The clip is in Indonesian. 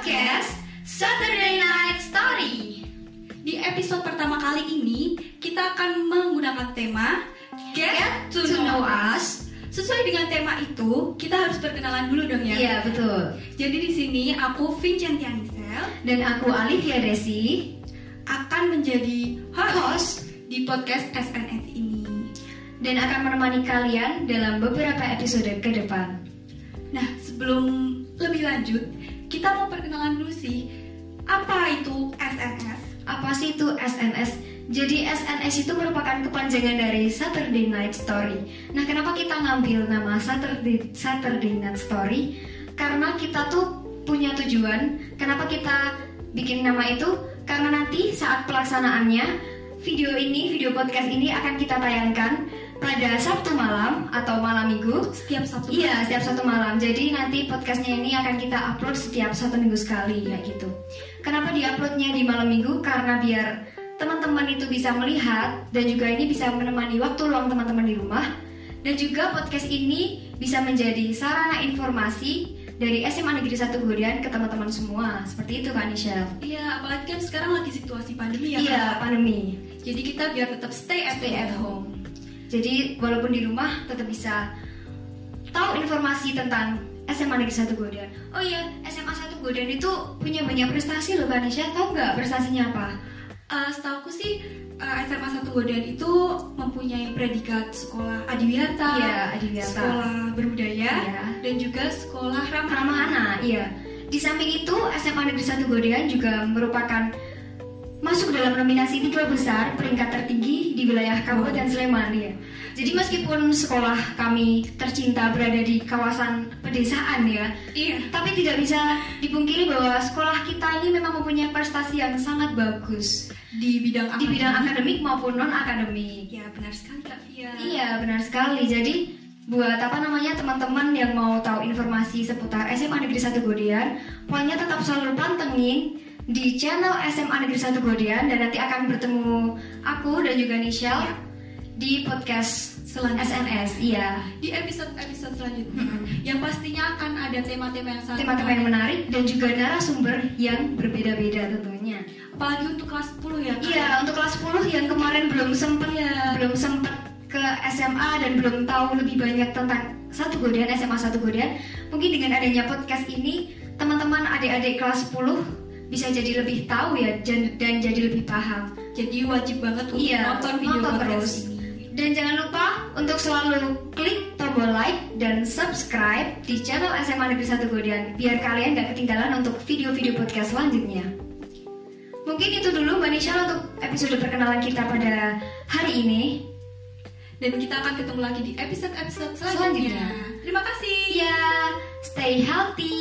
podcast Saturday Night Story. Di episode pertama kali ini, kita akan menggunakan tema Get to Know Us. Sesuai dengan tema itu, kita harus perkenalan dulu dong ya. Iya, betul. Jadi di sini aku Vincent Yanisel dan aku Alivia Desi akan menjadi host di podcast SNS ini dan akan menemani kalian dalam beberapa episode ke depan. Nah, sebelum lebih lanjut, kita mau perkenalan dulu sih. Apa itu SNS? Apa sih itu SNS? Jadi SNS itu merupakan kepanjangan dari Saturday Night Story. Nah, kenapa kita ngambil nama Saturday Saturday Night Story? Karena kita tuh punya tujuan. Kenapa kita bikin nama itu? Karena nanti saat pelaksanaannya video ini, video podcast ini akan kita tayangkan pada Sabtu malam atau malam minggu Setiap Sabtu. Iya, setiap satu malam. Jadi nanti podcastnya ini akan kita upload setiap satu minggu sekali, ya gitu. Kenapa diuploadnya di malam minggu? Karena biar teman-teman itu bisa melihat dan juga ini bisa menemani waktu luang teman-teman di rumah. Dan juga podcast ini bisa menjadi sarana informasi dari SMA Negeri 1 Gurian ke teman-teman semua. Seperti itu kan, Michelle? Iya, apalagi kan sekarang lagi situasi pandemi ya. Iya, pandemi. Jadi kita biar tetap stay at, Stay at home. Jadi walaupun di rumah tetap bisa tahu informasi tentang SMA Negeri 1 Godan. Oh iya, SMA 1 Godan itu punya banyak prestasi loh Kanisha. Tahu nggak prestasinya apa? Eh, setauku sih eh, SMA 1 Godan itu mempunyai predikat sekolah adiwiyata, Iya, adiwiyata. sekolah berbudaya, Iya. dan juga sekolah ramah Ramah anak, iya. Di samping itu, SMA Negeri 1 Godan juga merupakan masuk dalam nominasi tiga besar peringkat tertinggi wilayah Kabupaten Sleman ya. Jadi meskipun sekolah kami tercinta berada di kawasan pedesaan ya, Iya. Tapi tidak bisa dipungkiri bahwa sekolah kita ini memang mempunyai prestasi yang sangat bagus Di bidang di bidang akademik. akademik maupun non akademik. Ya benar sekali Kak Fia. Iya benar sekali. Jadi buat apa namanya teman-teman yang mau tahu informasi seputar SMA Negeri 1 Godian, pokoknya tetap selalu pantengin di channel SMA Negeri 1 Godian dan nanti akan bertemu aku dan juga Nichelle Ya. di podcast Selanjutnya. SNS. Iya. Di episode-episode selanjutnya, Mm-mm. yang pastinya akan ada tema-tema yang sangat Tema-tema yang menarik dan juga narasumber yang berbeda-beda tentunya. Apalagi untuk kelas 10 ya? Iya, untuk kelas 10 yang kemarin belum sempat Iya. belum sempat ke SMA dan belum tahu lebih banyak tentang satu Godean SMA satu Godean, mungkin dengan adanya podcast ini teman-teman adik-adik kelas 10 bisa jadi lebih tahu ya dan, dan jadi lebih paham. Jadi wajib banget untuk Iya, nonton video nonton terus. ini. Dan jangan lupa untuk selalu klik tombol like dan subscribe di channel SMA Negeri 1 Godean biar kalian gak ketinggalan untuk video-video podcast selanjutnya. Mungkin itu dulu Mbak Nisha untuk episode perkenalan kita pada hari ini. Dan kita akan ketemu lagi di episode-episode selanjutnya. Selanjutnya. Terima kasih. Ya, stay healthy.